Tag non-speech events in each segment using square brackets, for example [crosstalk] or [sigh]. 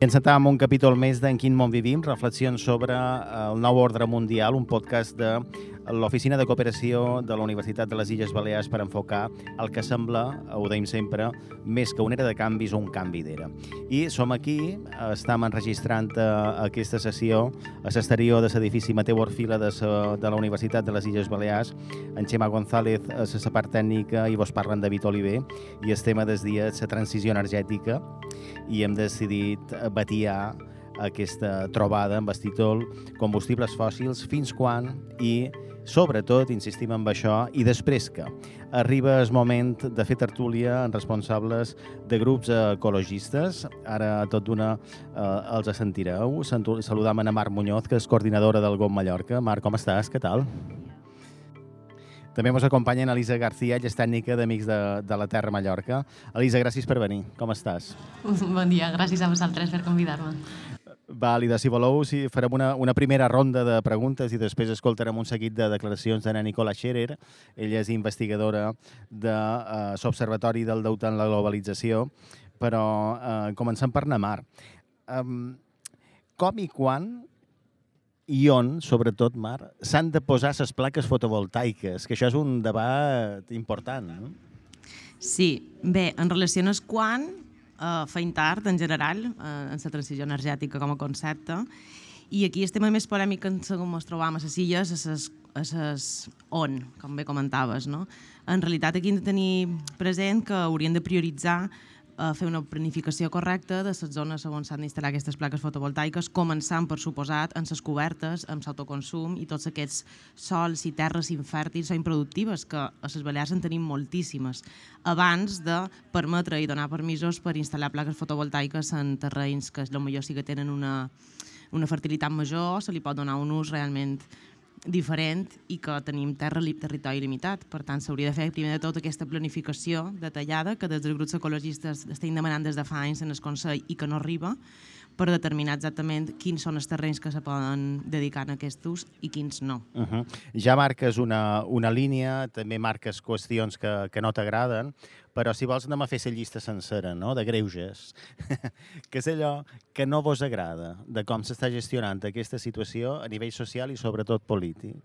Encetàvem un capítol més d'En quin món vivim, reflexions sobre eh, el nou ordre mundial, un podcast de l'Oficina de Cooperació de la Universitat de les Illes Balears per enfocar el que sembla, ho deim sempre, més que una era de canvis, un canvi d'era. I som aquí, estem enregistrant eh, aquesta sessió a l'exterior de l'edifici Mateu Orfila de, sa, de la Universitat de les Illes Balears, en Xema González a la part tècnica i vos parlen David Oliver, i el tema del dia la transició energètica, i hem decidit batiar aquesta trobada amb el títol Combustibles fòssils, fins quan i sobretot, insistim en això, i després que arriba el moment de fer tertúlia en responsables de grups ecologistes. Ara tot d'una eh, els sentireu. Saludam a Marc Muñoz, que és coordinadora del GOM Mallorca. Marc, com estàs? Què tal? També ens acompanya Elisa García, és tècnica d'Amics de, de la Terra Mallorca. Elisa, gràcies per venir. Com estàs? [laughs] Bon dia, gràcies a vosaltres per convidar-me. Vàlida, si voleu, si farem una, una primera ronda de preguntes i després escoltarem un seguit de declaracions de Nicola Scherer. Ella és investigadora de uh, l'Observatori del Deute en la Globalització, però uh, comencem per Namar. Um, com i quan i on, sobretot, Mar, s'han de posar les plaques fotovoltaiques, que això és un debat important, no? Sí, bé, en relació a quan, eh, feim tard, en general, eh, en la transició energètica com a concepte, i aquí el tema més polèmic en com ens trobam a les illes és ses, a ses on, com bé comentaves, no? En realitat aquí hem de tenir present que haurien de prioritzar a fer una planificació correcta de les zones on s'han d'instal·lar aquestes plaques fotovoltaiques, començant, per suposat, en les cobertes, amb l'autoconsum i tots aquests sols i terres infèrtils o improductives, que a les Balears en tenim moltíssimes, abans de permetre i donar permisos per instal·lar plaques fotovoltaiques en terrenys que potser sí que tenen una, una fertilitat major, se li pot donar un ús realment diferent i que tenim terra, territori limitat. Per tant, s'hauria de fer primer de tot aquesta planificació detallada que des dels grups ecologistes estem demanant des de fa anys en el Consell i que no arriba per determinar exactament quins són els terrenys que se poden dedicar a aquest ús i quins no. Uh -huh. Ja marques una, una línia, també marques qüestions que, que no t'agraden, però si vols anem a fer la llista sencera, no?, de greuges, [laughs] que és allò que no vos agrada de com s'està gestionant aquesta situació a nivell social i sobretot polític.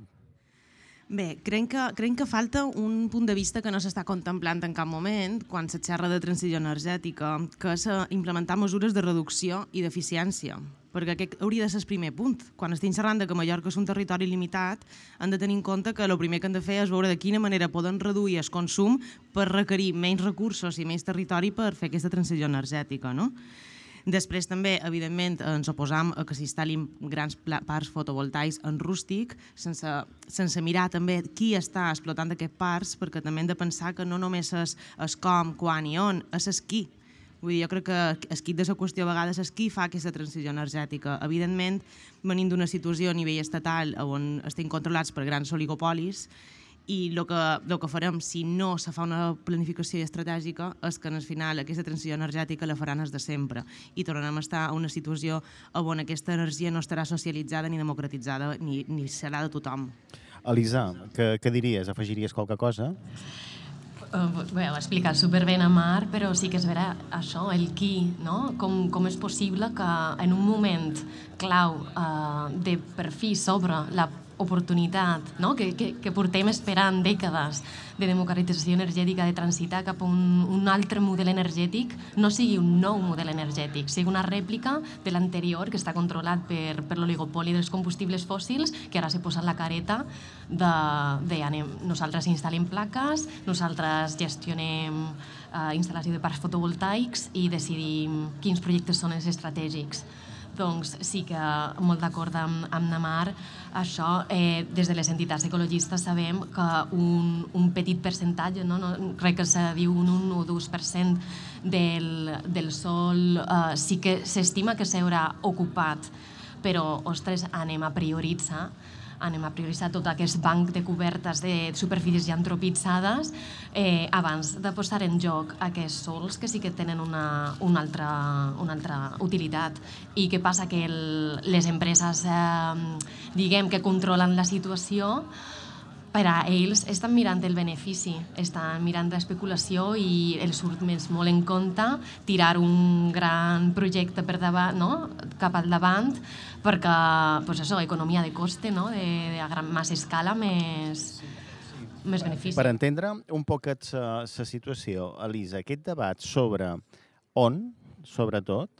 Bé, crec que, crec que falta un punt de vista que no s'està contemplant en cap moment quan se xerra de transició energètica, que és eh, implementar mesures de reducció i d'eficiència perquè aquest hauria de ser el primer punt. Quan estem xerrant de que Mallorca és un territori limitat, han de tenir en compte que el primer que han de fer és veure de quina manera poden reduir el consum per requerir menys recursos i menys territori per fer aquesta transició energètica. No? Després també, evidentment, ens oposam a que s'instal·lin grans parcs fotovoltaics en rústic, sense, sense mirar també qui està explotant aquests parcs, perquè també hem de pensar que no només és, és com, quan i on, és el qui. Vull dir, jo crec que el de la qüestió a vegades és qui fa aquesta transició energètica. Evidentment, venim d'una situació a nivell estatal on estem controlats per grans oligopolis i el que, el que farem si no se fa una planificació estratègica és que al final aquesta transició energètica la faran els de sempre i tornarem a estar a una situació on aquesta energia no estarà socialitzada ni democratitzada ni, ni serà de tothom. Elisa, què, què diries? Afegiries qualque cosa? Uh, bé, ho ha explicat superbé a Mar, però sí que és vera això, el qui, no? Com, com és possible que en un moment clau uh, de per fi sobre la oportunitat no? que, que, que portem esperant dècades de democratització energètica, de transitar cap a un, un altre model energètic, no sigui un nou model energètic, sigui una rèplica de l'anterior que està controlat per, per l'oligopoli dels combustibles fòssils, que ara s'ha posat la careta de, de anem, nosaltres instal·lem plaques, nosaltres gestionem eh, instal·lació de parcs fotovoltaics i decidim quins projectes són els estratègics doncs sí que molt d'acord amb, amb Namar. Això, eh, des de les entitats ecologistes sabem que un, un petit percentatge, no, no, crec que se diu un 1 o 2% del, del sol, eh, sí que s'estima que s'haurà ocupat però, ostres, anem a prioritzar anem a prioritzar tot aquest banc de cobertes de superfícies ja antropitzades eh, abans de posar en joc aquests sols que sí que tenen una, una, altra, una altra utilitat. I què passa? Que el, les empreses, eh, diguem, que controlen la situació, per a ells estan mirant el benefici, estan mirant l'especulació i els surt més molt en compte tirar un gran projecte per davant, no? cap al davant, perquè, pues això, economia de coste, no? de, de a gran massa escala, més, més benefici. Per entendre un poc la situació, Elisa, aquest debat sobre on, sobretot,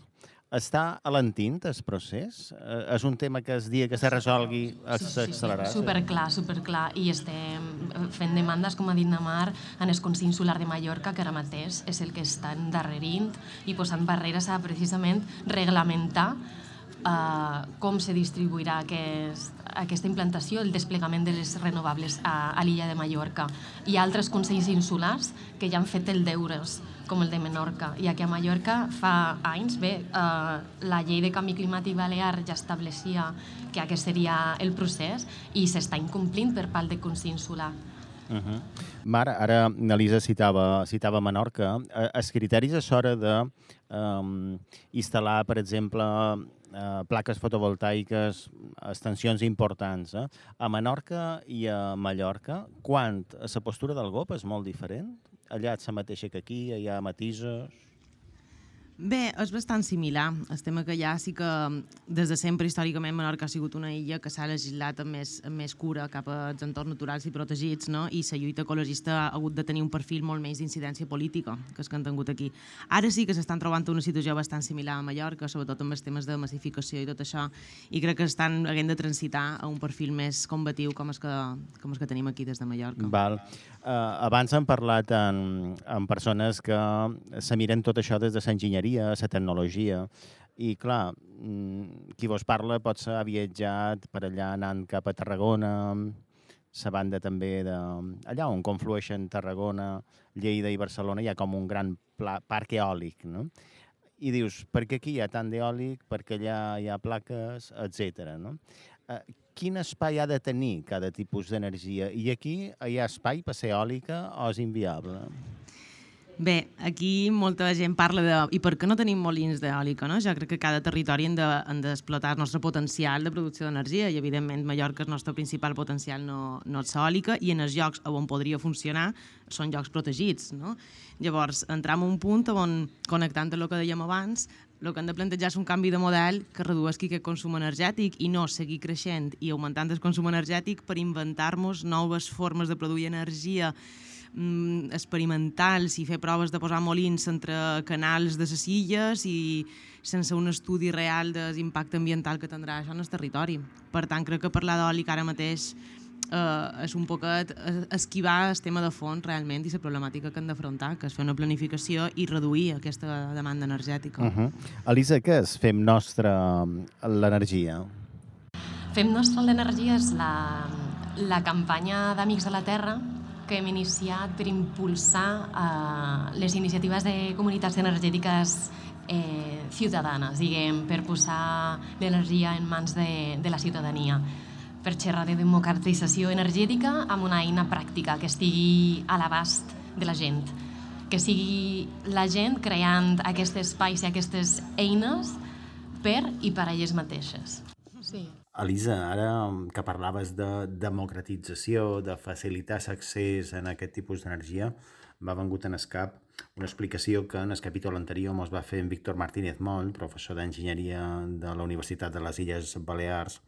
està alentint el procés? Eh, és un tema que es dia que se resolgui s'accelerarà? Sí, sí, superclar, superclar. I estem fent demandes, com ha dit Namar, en el Consell Insular de Mallorca, que ara mateix és el que està endarrerint i posant barreres a precisament reglamentar uh, com se distribuirà aquest, aquesta implantació, el desplegament de les renovables a, a l'illa de Mallorca. Hi ha altres consells insulars que ja han fet el deures com el de Menorca. I aquí a Mallorca fa anys, bé, eh, la llei de canvi climàtic balear ja establecia que aquest seria el procés i s'està incomplint per part de Consell Insular. Uh -huh. Mar, ara Elisa citava, citava Menorca. Eh, els criteris a l'hora de um, instal·lar, per exemple, uh, plaques fotovoltaiques, extensions importants. Eh? A Menorca i a Mallorca, quan la postura del GOP és molt diferent? allà és la mateixa que aquí, hi ha matisos... Bé, és bastant similar. El tema que ja sí que des de sempre històricament Menorca ha sigut una illa que s'ha legislat amb més, amb més cura cap als entorns naturals i protegits no? i la lluita ecologista ha hagut de tenir un perfil molt més d'incidència política que els que han tingut aquí. Ara sí que s'estan trobant una situació bastant similar a Mallorca, sobretot amb els temes de massificació i tot això, i crec que estan haguent de transitar a un perfil més combatiu com els que, com els que tenim aquí des de Mallorca. Val. Uh, abans hem parlat amb, amb persones que se miren tot això des de l'enginyeria l'enginyeria, la tecnologia, i clar, mm, qui vos parla pot ser ha viatjat per allà anant cap a Tarragona, la banda també de... Allà on conflueixen Tarragona, Lleida i Barcelona hi ha com un gran pla, parc eòlic, no? I dius, per què aquí hi ha tant d'eòlic, perquè allà hi ha plaques, etc. no? Eh, quin espai ha de tenir cada tipus d'energia? I aquí hi ha espai per ser eòlica o és inviable? Bé, aquí molta gent parla de... I per què no tenim molins d'eòlica, no? Jo crec que cada territori hem d'explotar de, el nostre potencial de producció d'energia i, evidentment, Mallorca, el nostre principal potencial no, no és eòlica i en els llocs on podria funcionar són llocs protegits, no? Llavors, entram a un punt on, connectant amb el que dèiem abans, el que hem de plantejar és un canvi de model que redueixi aquest consum energètic i no seguir creixent i augmentant el consum energètic per inventar-nos noves formes de produir energia mm, experimentals i fer proves de posar molins entre canals de les illes i sense un estudi real de l'impacte ambiental que tindrà això en el territori. Per tant, crec que parlar d'òlic ara mateix eh, és un poquet esquivar el tema de fons realment i la problemàtica que han d'afrontar, que és fer una planificació i reduir aquesta demanda energètica. Uh -huh. Elisa, què és Fem Nostra l'Energia? Fem Nostra l'Energia és la, la campanya d'Amics de la Terra que hem iniciat per impulsar eh, les iniciatives de comunitats energètiques eh, ciutadanes, diguem, per posar l'energia en mans de, de la ciutadania per xerrar de democratització energètica amb una eina pràctica que estigui a l'abast de la gent, que sigui la gent creant aquests espais i aquestes eines per i per a elles mateixes. Sí. Elisa, ara que parlaves de democratització, de facilitar l'accés en aquest tipus d'energia, m'ha vengut en escap una explicació que en el capítol anterior ens va fer en Víctor Martínez Moll, professor d'enginyeria de la Universitat de les Illes Balears,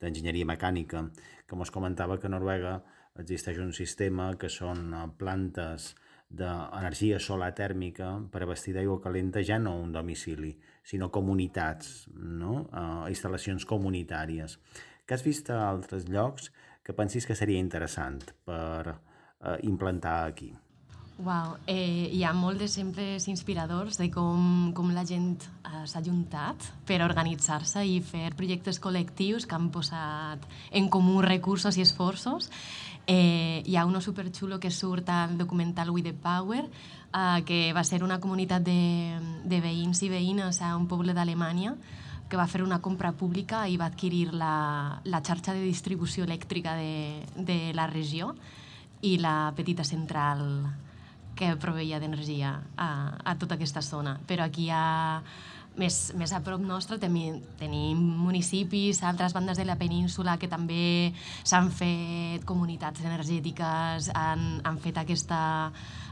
d'enginyeria mecànica, que ens comentava que a Noruega existeix un sistema que són plantes d'energia solar tèrmica per abastir d'aigua calenta ja no un domicili, sinó comunitats, no? uh, instal·lacions comunitàries. Que has vist a altres llocs que pensis que seria interessant per uh, implantar aquí? Wow. Eh, hi ha molts exemples inspiradors de com, com la gent eh, s'ha juntat per organitzar-se i fer projectes col·lectius que han posat en comú recursos i esforços Eh, hi ha uno superxulo que surt al documental We the Power, eh, que va ser una comunitat de, de veïns i veïnes a un poble d'Alemanya, que va fer una compra pública i va adquirir la, la xarxa de distribució elèctrica de, de la regió i la petita central que proveïa d'energia a, a tota aquesta zona. Però aquí hi ha més, més a prop nostre tenim, tenim municipis, altres bandes de la península que també s'han fet comunitats energètiques, han, han fet aquesta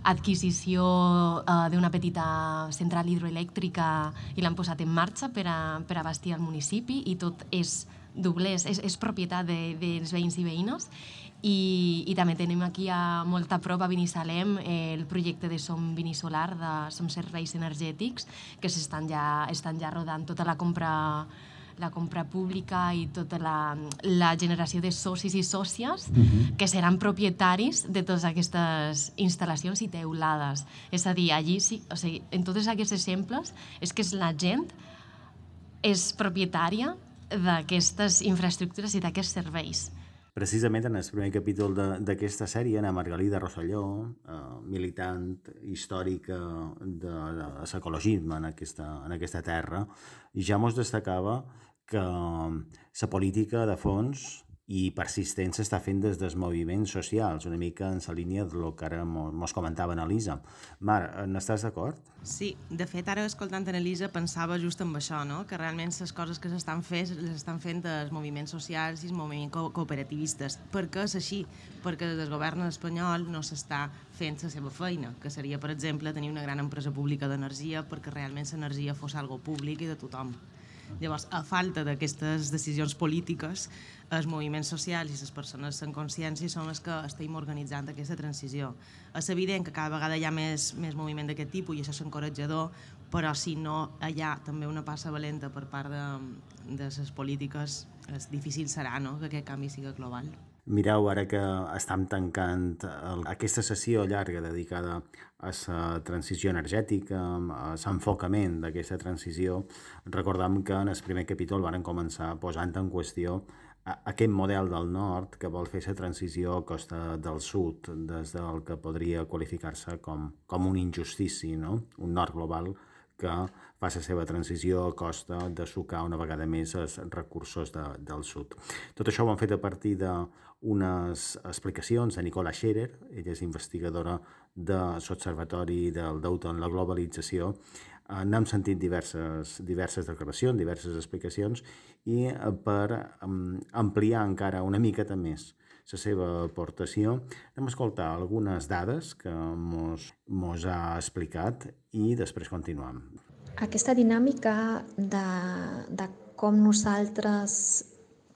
adquisició uh, d'una petita central hidroelèctrica i l'han posat en marxa per a, per abastir el municipi i tot és doblers, és, és propietat de, dels veïns i veïnes i, i també tenim aquí a molt a prop a Binissalem eh, el projecte de Som Vinisolar, de Som Serveis Energètics, que s'estan ja, estan ja rodant tota la compra la compra pública i tota la, la generació de socis i sòcies uh -huh. que seran propietaris de totes aquestes instal·lacions i teulades. És a dir, allí sí, o sigui, en tots aquests exemples és que la gent és propietària d'aquestes infraestructures i d'aquests serveis. Precisament en el primer capítol d'aquesta sèrie, Ana Margalida Rosselló, eh, militant històrica de, de l'ecologisme en, aquesta, en aquesta terra, ja mos destacava que la política de fons i persistent s'està fent des dels moviments socials, una mica en la línia del que ara mos comentava Elisa. Mar, n'estàs d'acord? Sí, de fet, ara escoltant en Elisa pensava just en això, no? que realment les coses que s'estan fent les estan fent els moviments socials i els moviments co cooperativistes. Per què és així? Perquè des del govern espanyol no s'està fent la seva feina, que seria, per exemple, tenir una gran empresa pública d'energia perquè realment l'energia fos algo públic i de tothom. Llavors, a falta d'aquestes decisions polítiques, els moviments socials i les persones en consciència són les que estem organitzant aquesta transició. És evident que cada vegada hi ha més, més moviment d'aquest tipus i això és encoratjador, però si no hi ha també una passa valenta per part de, de les polítiques, és difícil serà no? que aquest canvi sigui global. Mireu, ara que estem tancant aquesta sessió llarga dedicada a la transició energètica, a l'enfocament d'aquesta transició, recordam que en el primer capítol van començar posant en qüestió aquest model del nord que vol fer la transició a costa del sud, des del que podria qualificar-se com, com una injustícia, no? un nord global que fa la seva transició a costa de sucar una vegada més els recursos de, del sud. Tot això ho han fet a partir d'unes explicacions de Nicola Scherer, ella és investigadora de l'Observatori del Deute en la Globalització, eh, n'hem sentit diverses, diverses declaracions, diverses explicacions, i eh, per ampliar encara una miqueta més la seva aportació, hem escoltar algunes dades que mos, mos ha explicat i després continuem. Aquesta dinàmica de, de com nosaltres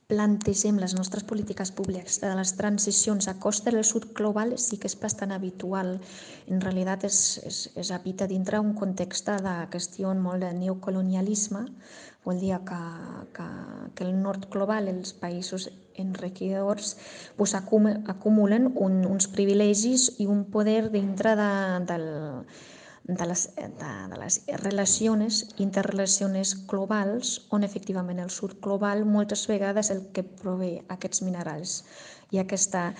plantegem les nostres polítiques públiques de les transicions a costa del sud global sí que és bastant habitual. En realitat és, és, és habita dintre un context de qüestió molt de neocolonialisme, vol dir que, que, que el nord global, els països enriquidors, pues, acumulen un, uns privilegis i un poder dintre de, del, de les, de, de les relacions, interrelacions globals, on efectivament el sud global moltes vegades el que prové aquests minerals i aquesta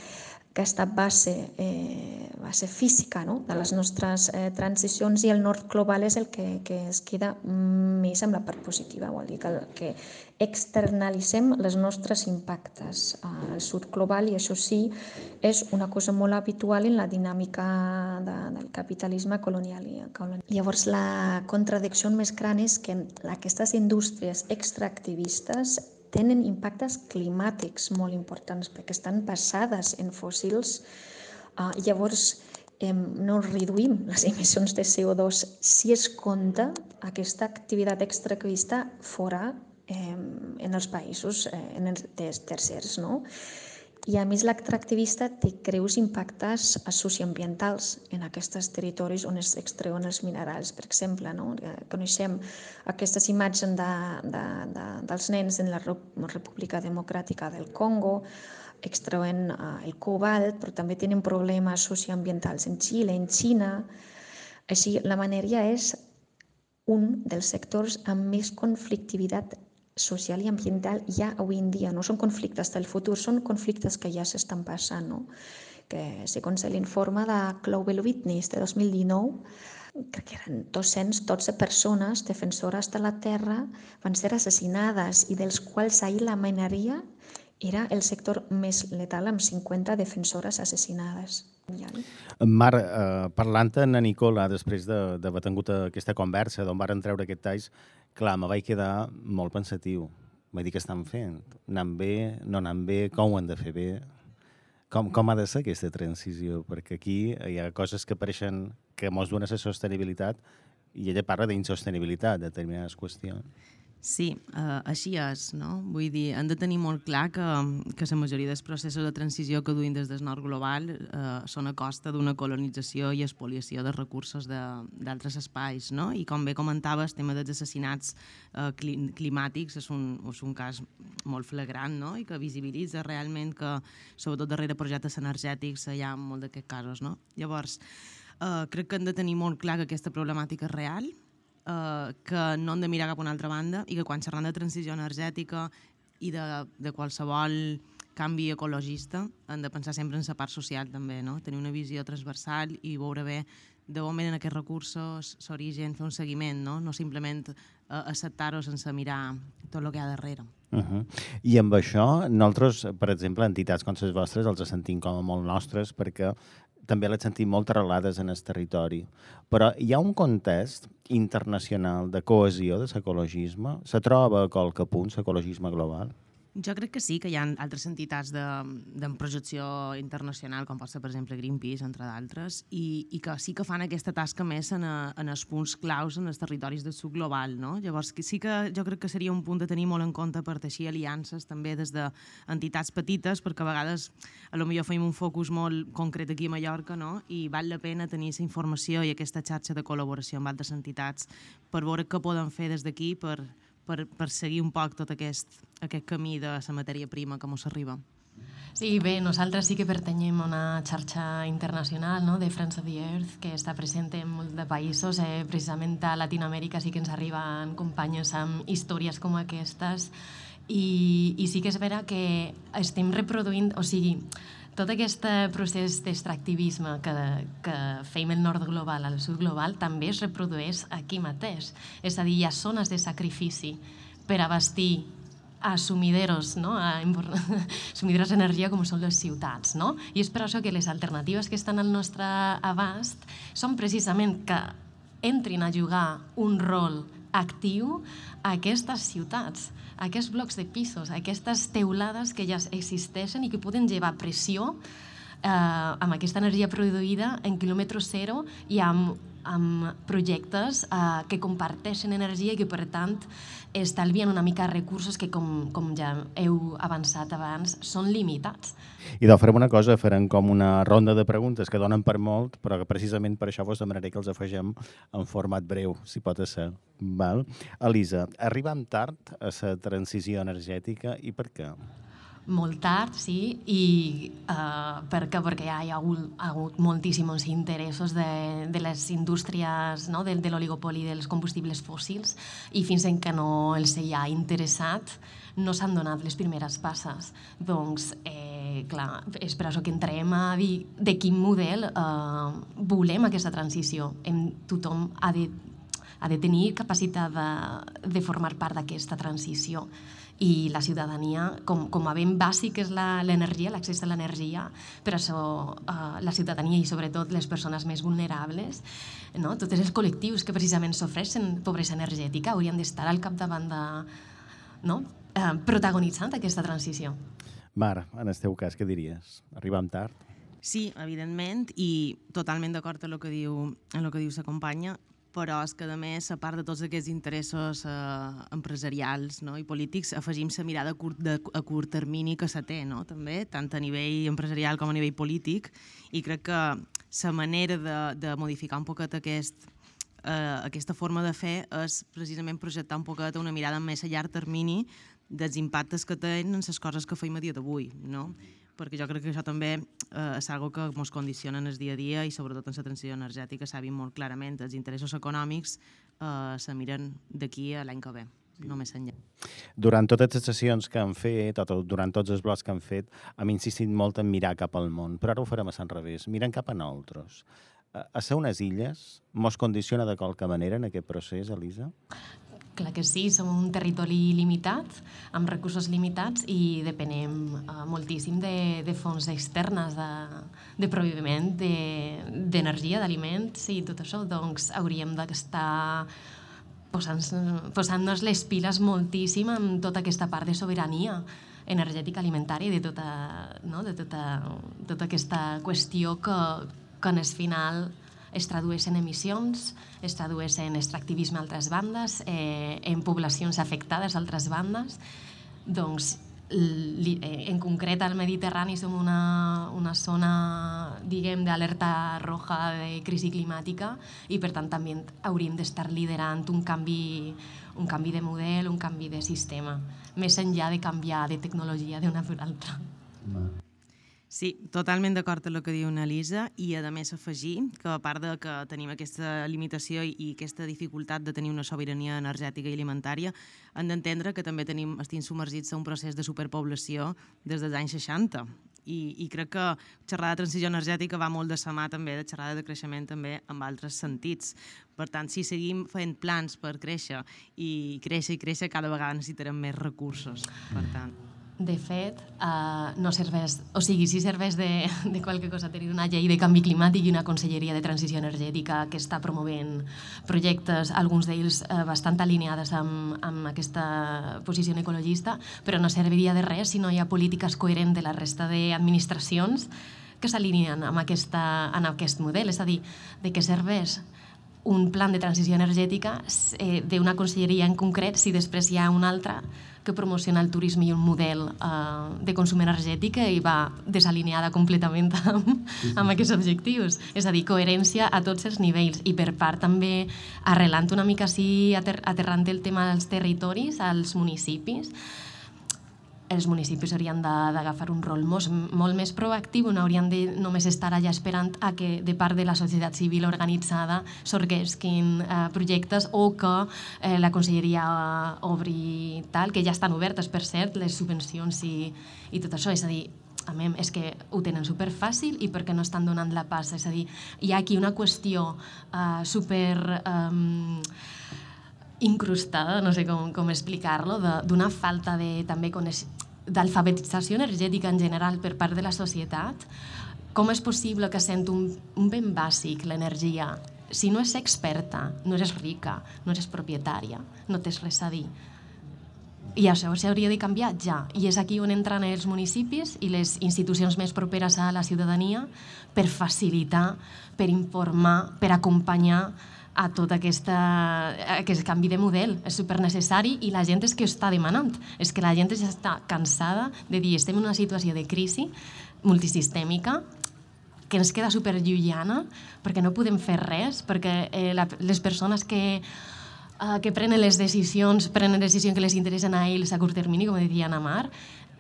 aquesta base, eh, base física no? de les nostres eh, transicions i el nord global és el que, que es queda més amb la part positiva, vol dir que, que externalitzem els nostres impactes al sud global i això sí és una cosa molt habitual en la dinàmica de, del capitalisme colonial. Llavors la contradicció més gran és que aquestes indústries extractivistes tenen impactes climàtics molt importants perquè estan basades en fòssils. Uh, llavors, eh, no reduïm les emissions de CO2 si es compta aquesta activitat extractivista fora eh, en els països eh, en els tercers. No? I a més l'extractivista té greus impactes socioambientals en aquests territoris on es extreuen els minerals. Per exemple, no? coneixem aquestes imatges de, de, de, dels nens en la República Democràtica del Congo, extreuen uh, el cobalt, però també tenen problemes socioambientals en Xile, en Xina. Així, la mineria és un dels sectors amb més conflictivitat social i ambiental ja avui en dia. No són conflictes del futur, són conflictes que ja s'estan passant. No? Que segons l'informe de Global Witness de 2019, crec que eren 212 persones defensores de la terra van ser assassinades i dels quals ahir la mineria era el sector més letal amb 50 defensores assassinades. Mar, eh, parlant amb Nicola després de, de tingut aquesta conversa d'on varen treure aquest talls, clar, me vaig quedar molt pensatiu. Vaig dir que estan fent. Anant bé, no anant bé, com ho han de fer bé? Com, com ha de ser aquesta transició? Perquè aquí hi ha coses que apareixen que mos donen la sostenibilitat i ella parla d'insostenibilitat de determinades qüestions. Sí, uh, així és, no? Vull dir, hem de tenir molt clar que, que la majoria dels processos de transició que duim des del nord global uh, són a costa d'una colonització i expoliació de recursos d'altres espais, no? I com bé comentaves, el tema dels assassinats uh, climàtics és un, és un cas molt flagrant, no? I que visibilitza realment que, sobretot darrere projectes energètics, hi ha molt d'aquests casos, no? Llavors, uh, crec que hem de tenir molt clar que aquesta problemàtica és real, eh, que no hem de mirar cap a una altra banda i que quan xerram de transició energètica i de, de qualsevol canvi ecologista hem de pensar sempre en la part social també, no? tenir una visió transversal i veure bé d'on venen aquests recursos, l'origen, fer un seguiment, no, no simplement eh, acceptar-ho sense mirar tot el que hi ha darrere. Uh -huh. I amb això, nosaltres, per exemple, entitats com les vostres, els sentim com a molt nostres perquè també les sentim molt arrelades en el territori. Però hi ha un context internacional de cohesió de l'ecologisme? Se troba a qualque punt l'ecologisme global? Jo crec que sí, que hi ha altres entitats de, de projecció internacional, com pot ser, per exemple, Greenpeace, entre d'altres, i, i que sí que fan aquesta tasca més en, a, en els punts claus en els territoris del sud global. No? Llavors, que sí que jo crec que seria un punt a tenir molt en compte per teixir aliances també des d'entitats de petites, perquè a vegades a lo millor fem un focus molt concret aquí a Mallorca no? i val la pena tenir aquesta informació i aquesta xarxa de col·laboració amb altres entitats per veure què poden fer des d'aquí per, per, per seguir un poc tot aquest, aquest camí de la matèria prima que ens arriba. Sí, bé, nosaltres sí que pertanyem a una xarxa internacional no? de Friends of the Earth que està present en molts de països. Eh, precisament a Latinoamèrica sí que ens arriben companyes amb històries com aquestes i, i sí que és vera que estem reproduint, o sigui, tot aquest procés d'extractivisme que, que feim el nord global al sud global també es reprodueix aquí mateix. És a dir, hi ha zones de sacrifici per abastir a sumideros, no? a [laughs] sumideros d'energia com són les ciutats. No? I és per això que les alternatives que estan al nostre abast són precisament que entrin a jugar un rol actiu a aquestes ciutats, aquests blocs de pisos, aquestes teulades que ja existeixen i que poden llevar pressió eh, amb aquesta energia produïda en quilòmetre zero i amb, amb projectes eh, que comparteixen energia i que, per tant, estalvien una mica recursos que, com, com ja heu avançat abans, són limitats. I doncs farem una cosa, farem com una ronda de preguntes que donen per molt, però que precisament per això vos demanaré que els afegem en format breu, si pot ser. Val? Elisa, arribam tard a la transició energètica i per què? Molt tard, sí, i uh, per què? Perquè ja hi ha hagut, ha hagut moltíssims interessos de, de les indústries, no? de, de l'oligopoli dels combustibles fòssils, i fins en que no els hi ha interessat no s'han donat les primeres passes. Doncs, eh, clar, és per això que entrem a dir de quin model eh, volem aquesta transició. Hem, tothom ha de, ha de tenir capacitat de, de formar part d'aquesta transició i la ciutadania, com, com a ben bàsic és l'energia, l'accés a l'energia, per això uh, la ciutadania i sobretot les persones més vulnerables, no? tots els col·lectius que precisament sofreixen pobresa energètica haurien d'estar al capdavant de, no? uh, protagonitzant aquesta transició. Mar, en el teu cas, què diries? Arribam tard? Sí, evidentment, i totalment d'acord amb el que diu, amb el que diu sa companya però és que, a més, a part de tots aquests interessos eh, empresarials no, i polítics, afegim la mirada a curt, de, a curt termini que se té, no? també, tant a nivell empresarial com a nivell polític, i crec que la manera de, de modificar un poquet aquest, eh, aquesta forma de fer és precisament projectar un poquet una mirada més a llarg termini dels impactes que tenen les coses que feim a dia d'avui. No? Perquè jo crec que això també eh, és algo que ens condiciona en el dia a dia i sobretot en la transició energètica s'ha vist molt clarament. Els interessos econòmics eh, se miren d'aquí a l'any que ve no més enllà. Durant totes les sessions que han fet, o durant tots els blocs que han fet, hem insistit molt en mirar cap al món, però ara ho farem a Sant Revés, mirant cap a nosaltres. a ser unes illes mos condiciona de qualque manera en aquest procés, Elisa? Clar que sí, som un territori limitat, amb recursos limitats i depenem uh, moltíssim de, de fonts externes de, de proviment d'energia, de, d'aliments i tot això. Doncs hauríem d'estar posant-nos posant les piles moltíssim amb tota aquesta part de sobirania energètica alimentària de tota, no? de tota, tota aquesta qüestió que, que en el final es tradueix en emissions, es tradueix en extractivisme a altres bandes, eh, en poblacions afectades a altres bandes. Doncs, eh, en concret al Mediterrani som una, una zona, diguem, d'alerta roja de crisi climàtica i per tant també hauríem d'estar liderant un canvi, un canvi de model, un canvi de sistema, més enllà de canviar de tecnologia d'una per altra. Sí, totalment d'acord amb el que diu Elisa i a més afegir que a part de que tenim aquesta limitació i, i aquesta dificultat de tenir una sobirania energètica i alimentària, hem d'entendre que també tenim, estem submergits en un procés de superpoblació des dels anys 60 i, i crec que xerrar de transició energètica va molt de sa mà també de xerrada de creixement també en altres sentits. Per tant, si seguim fent plans per créixer i créixer i créixer, cada vegada necessitarem més recursos. Per tant... De fet, uh, no serveix, o sigui, sí serveix de, [laughs] de qualque cosa tenir una llei de canvi climàtic i una conselleria de transició energètica que està promovent projectes, alguns d'ells uh, bastant alineades amb, amb aquesta posició ecologista, però no serviria de res si no hi ha polítiques coherents de la resta d'administracions que s'alineen amb, aquesta, amb aquest model. És a dir, de què serveix un plan de transició energètica eh, d'una conselleria en concret si després hi ha una altra que promociona el turisme i un model uh, de consum energètic i va desalineada completament [laughs] amb, amb aquests objectius. És a dir, coherència a tots els nivells i per part també arrelant una mica així, ater aterrant el tema dels territoris, als municipis, els municipis haurien d'agafar un rol molt, molt més proactiu, no haurien de només estar allà esperant a que de part de la societat civil organitzada sorguesquin eh, projectes o que eh, la conselleria obri tal, que ja estan obertes, per cert, les subvencions i, i tot això. És a dir, a mi és que ho tenen super fàcil i perquè no estan donant la passa. És a dir, hi ha aquí una qüestió eh, super... Eh, incrustada, no sé com, com explicar-lo, d'una falta de, també d'alfabetització energètica en general per part de la societat. Com és possible que sent un, un ben bàsic, l'energia, si no és experta, no eres rica, no eres propietària, no tens res a dir. I això s'hauria de canviar ja. I és aquí on entren els municipis i les institucions més properes a la ciutadania per facilitar, per informar, per acompanyar a tot aquesta, aquest canvi de model. És super necessari i la gent és que ho està demanant. És que la gent ja està cansada de dir estem en una situació de crisi multisistèmica que ens queda super lluiana perquè no podem fer res, perquè eh, la, les persones que, eh, que prenen les decisions, prenen decisions que les interessen a ells a curt termini, com deia Ana Mar,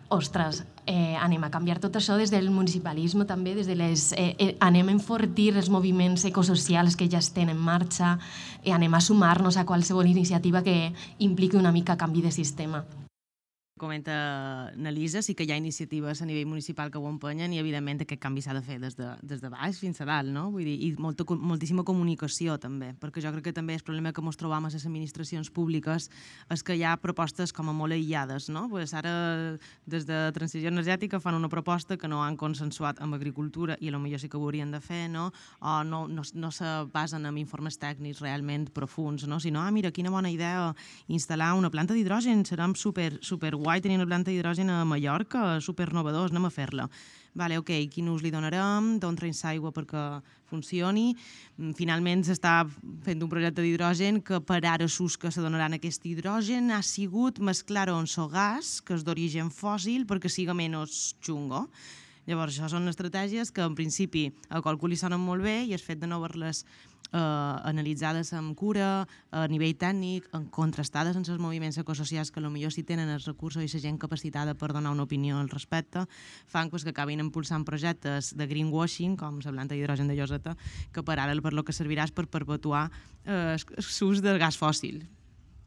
ostres, eh, anem a canviar tot això des del municipalisme també, des de les, eh, eh, anem a enfortir els moviments ecosocials que ja estan en marxa, eh, anem a sumar-nos a qualsevol iniciativa que impliqui una mica canvi de sistema comenta Nelisa, sí que hi ha iniciatives a nivell municipal que ho empenyen i, evidentment, aquest canvi s'ha de fer des de, des de baix fins a dalt, no? Vull dir, i molta, moltíssima comunicació, també, perquè jo crec que també el problema que ens trobam a les administracions públiques és que hi ha propostes com a molt aïllades, no? Pues ara, des de Transició Energètica, fan una proposta que no han consensuat amb agricultura i potser sí que ho haurien de fer, no? O no, no, no se basen en informes tècnics realment profuns, no? Sinó, ah, mira, quina bona idea instal·lar una planta d'hidrogen, serà super, super guai tenir una planta d'hidrogen a Mallorca, super novedós, anem a fer-la. Vale, ok, quin ús li donarem, d'on traiem aigua perquè funcioni. Mm, finalment s'està fent un projecte d'hidrogen que per ara s'ús que se donaran aquest hidrogen ha sigut mesclar on so gas, que és d'origen fòssil, perquè siga menys xungo. Llavors, això són estratègies que en principi a qualcú li sonen molt bé i el fet de no haver-les eh, analitzades amb cura, a nivell tècnic, en contrastades amb els moviments ecosocials que potser si tenen els recursos i la gent capacitada per donar una opinió al respecte, fan pues, que acabin impulsant projectes de greenwashing, com la planta d'hidrogen de Lloseta, que per ara per lo que servirà és per perpetuar eh, l'ús del gas fòssil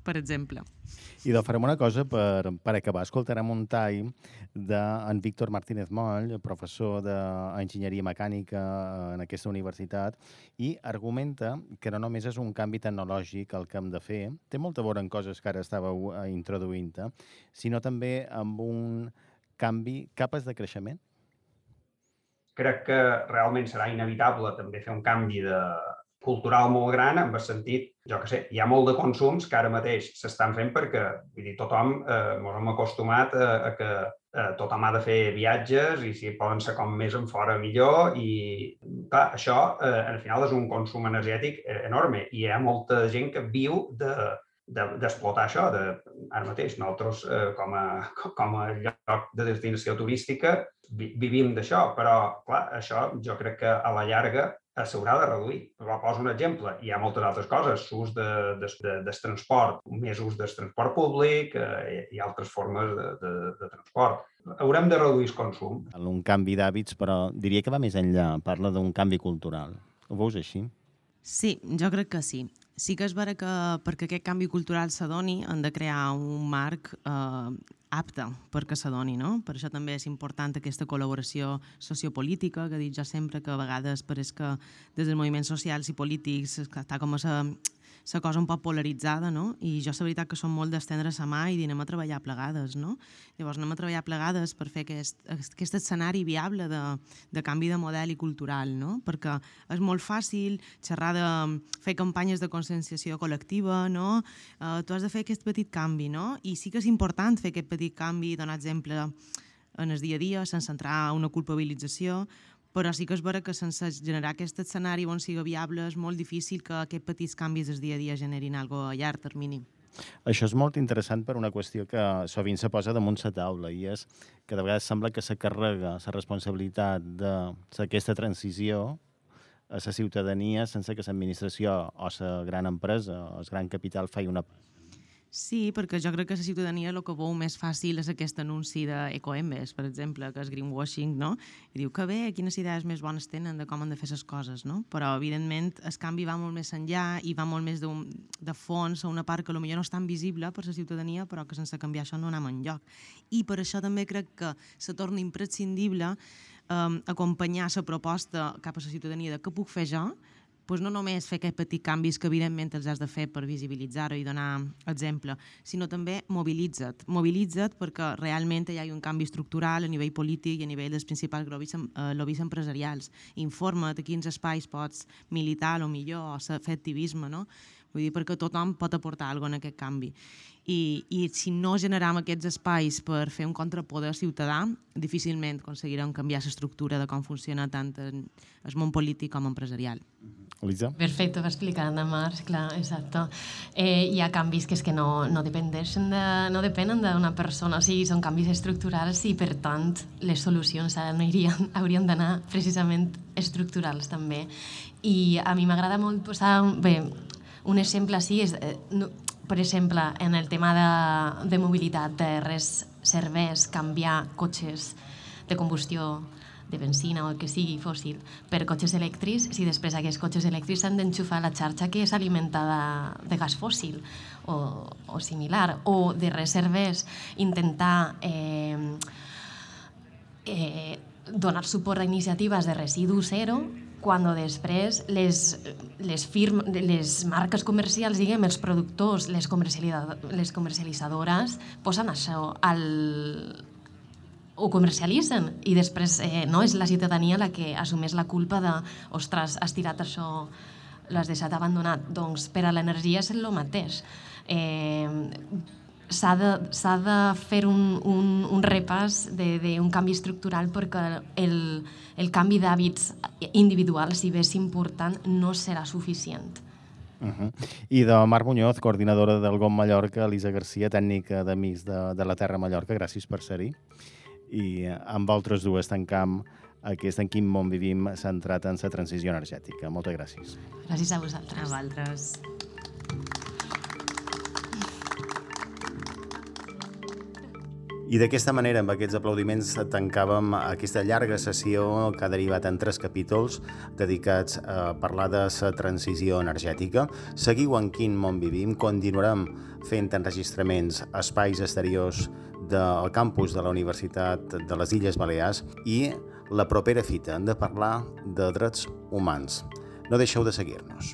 per exemple. I doncs farem una cosa per, per acabar. Escoltarem un tall d'en Víctor Martínez Moll, professor d'enginyeria mecànica en aquesta universitat, i argumenta que no només és un canvi tecnològic el que hem de fer, té molta vora en coses que ara estàveu eh, introduint, sinó també amb un canvi capes de creixement? Crec que realment serà inevitable també fer un canvi de, cultural molt gran en el sentit, jo que sé, hi ha molt de consums que ara mateix s'estan fent perquè vull dir, tothom eh, ens hem acostumat a, a que eh, tothom ha de fer viatges i si poden ser com més en fora millor i clar, això eh, al final és un consum energètic eh, enorme i hi ha molta gent que viu de, d'explotar de, això. De, ara mateix, nosaltres, eh, com, a, [laughs] com a lloc de destinació turística, vi, vivim d'això, però, clar, això jo crec que a la llarga s'haurà de reduir. Però poso un exemple. Hi ha moltes altres coses. Ús de, de, de, del transport, més ús del transport públic eh, i altres formes de, de, de transport. Haurem de reduir el consum. Un canvi d'hàbits, però diria que va més enllà. Parla d'un canvi cultural. Ho veus així? Sí, jo crec que sí. Sí que és vera que perquè aquest canvi cultural s'adoni han de crear un marc eh, apte perquè s'adoni, no? Per això també és important aquesta col·laboració sociopolítica, que he dit jo sempre que a vegades pareix que des dels moviments socials i polítics està com a la cosa un poc polaritzada, no? I jo la veritat que som molt d'estendre la mà i d'anem a treballar plegades, no? Llavors anem a treballar plegades per fer aquest, aquest escenari viable de, de canvi de model i cultural, no? Perquè és molt fàcil xerrar de fer campanyes de conscienciació col·lectiva, no? Eh, tu has de fer aquest petit canvi, no? I sí que és important fer aquest petit canvi, donar exemple en el dia a dia, sense entrar a una culpabilització, però sí que és vera que sense generar aquest escenari on sigui viable és molt difícil que aquests petits canvis del dia a dia generin algo a llarg termini. Això és molt interessant per una qüestió que sovint se posa damunt la taula i és que de vegades sembla que se carrega la responsabilitat d'aquesta transició a la ciutadania sense que l'administració o la gran empresa o el gran capital faci una. Sí, perquè jo crec que la ciutadania el que veu més fàcil és aquest anunci d'Ecoembes, per exemple, que és greenwashing, no? I diu que bé, quines idees més bones tenen de com han de fer les coses, no? Però, evidentment, el canvi va molt més enllà i va molt més de, de fons a una part que potser no és tan visible per la ciutadania, però que sense canviar això no anem enlloc. I per això també crec que se torna imprescindible eh, acompanyar la proposta cap a la ciutadania de què puc fer jo, doncs no només fer aquests petits canvis que evidentment els has de fer per visibilitzar-ho i donar exemple, sinó també mobilitza't. Mobilitza't perquè realment hi ha un canvi estructural a nivell polític i a nivell dels principals lobbies, eh, lobbies empresarials. Informa't a quins espais pots militar, o millor, o fer activisme, no? Vull dir, perquè tothom pot aportar alguna en aquest canvi. I, I si no generam aquests espais per fer un contrapoder ciutadà, difícilment aconseguirem canviar l'estructura de com funciona tant el món polític com empresarial. Elisa? Perfecte, va explicar Anna Mars, clar, exacte. Eh, hi ha canvis que és que no, no, dependeixen de, no depenen d'una persona, o sigui, són canvis estructurals i, per tant, les solucions anirien, [laughs] haurien d'anar precisament estructurals també. I a mi m'agrada molt posar... Bé, un exemple així és, eh, no, per exemple, en el tema de, de mobilitat, de res serveix canviar cotxes de combustió de benzina o el que sigui fòssil per cotxes elèctrics si després aquests cotxes elèctrics s'han d'enxufar a la xarxa que és alimentada de gas fòssil o, o similar o de res serveix intentar eh, eh, donar suport a iniciatives de residu zero quan després les, les, firm, les marques comercials, diguem, els productors, les, les comercialitzadores, posen això al, ho comercialitzen i després eh, no és la ciutadania la que assumeix la culpa de ostres, has tirat això, l'has deixat abandonat. Doncs per a l'energia és el mateix. Eh, s'ha de, de fer un, un, un repàs d'un canvi estructural perquè el, el canvi d'hàbits individuals, si bé és important, no serà suficient. Uh -huh. I de Mar Muñoz, coordinadora del GOM Mallorca, Elisa Garcia, tècnica d'Amics de, de la Terra Mallorca, gràcies per ser-hi. I amb altres dues tancam aquest En quin món vivim centrat en la transició energètica. Moltes gràcies. Gràcies a vosaltres. A vosaltres. I d'aquesta manera, amb aquests aplaudiments, tancàvem aquesta llarga sessió que ha derivat en tres capítols dedicats a parlar de la transició energètica. Seguiu en quin món vivim, continuarem fent enregistraments a espais exteriors del campus de la Universitat de les Illes Balears i la propera fita hem de parlar de drets humans. No deixeu de seguir-nos.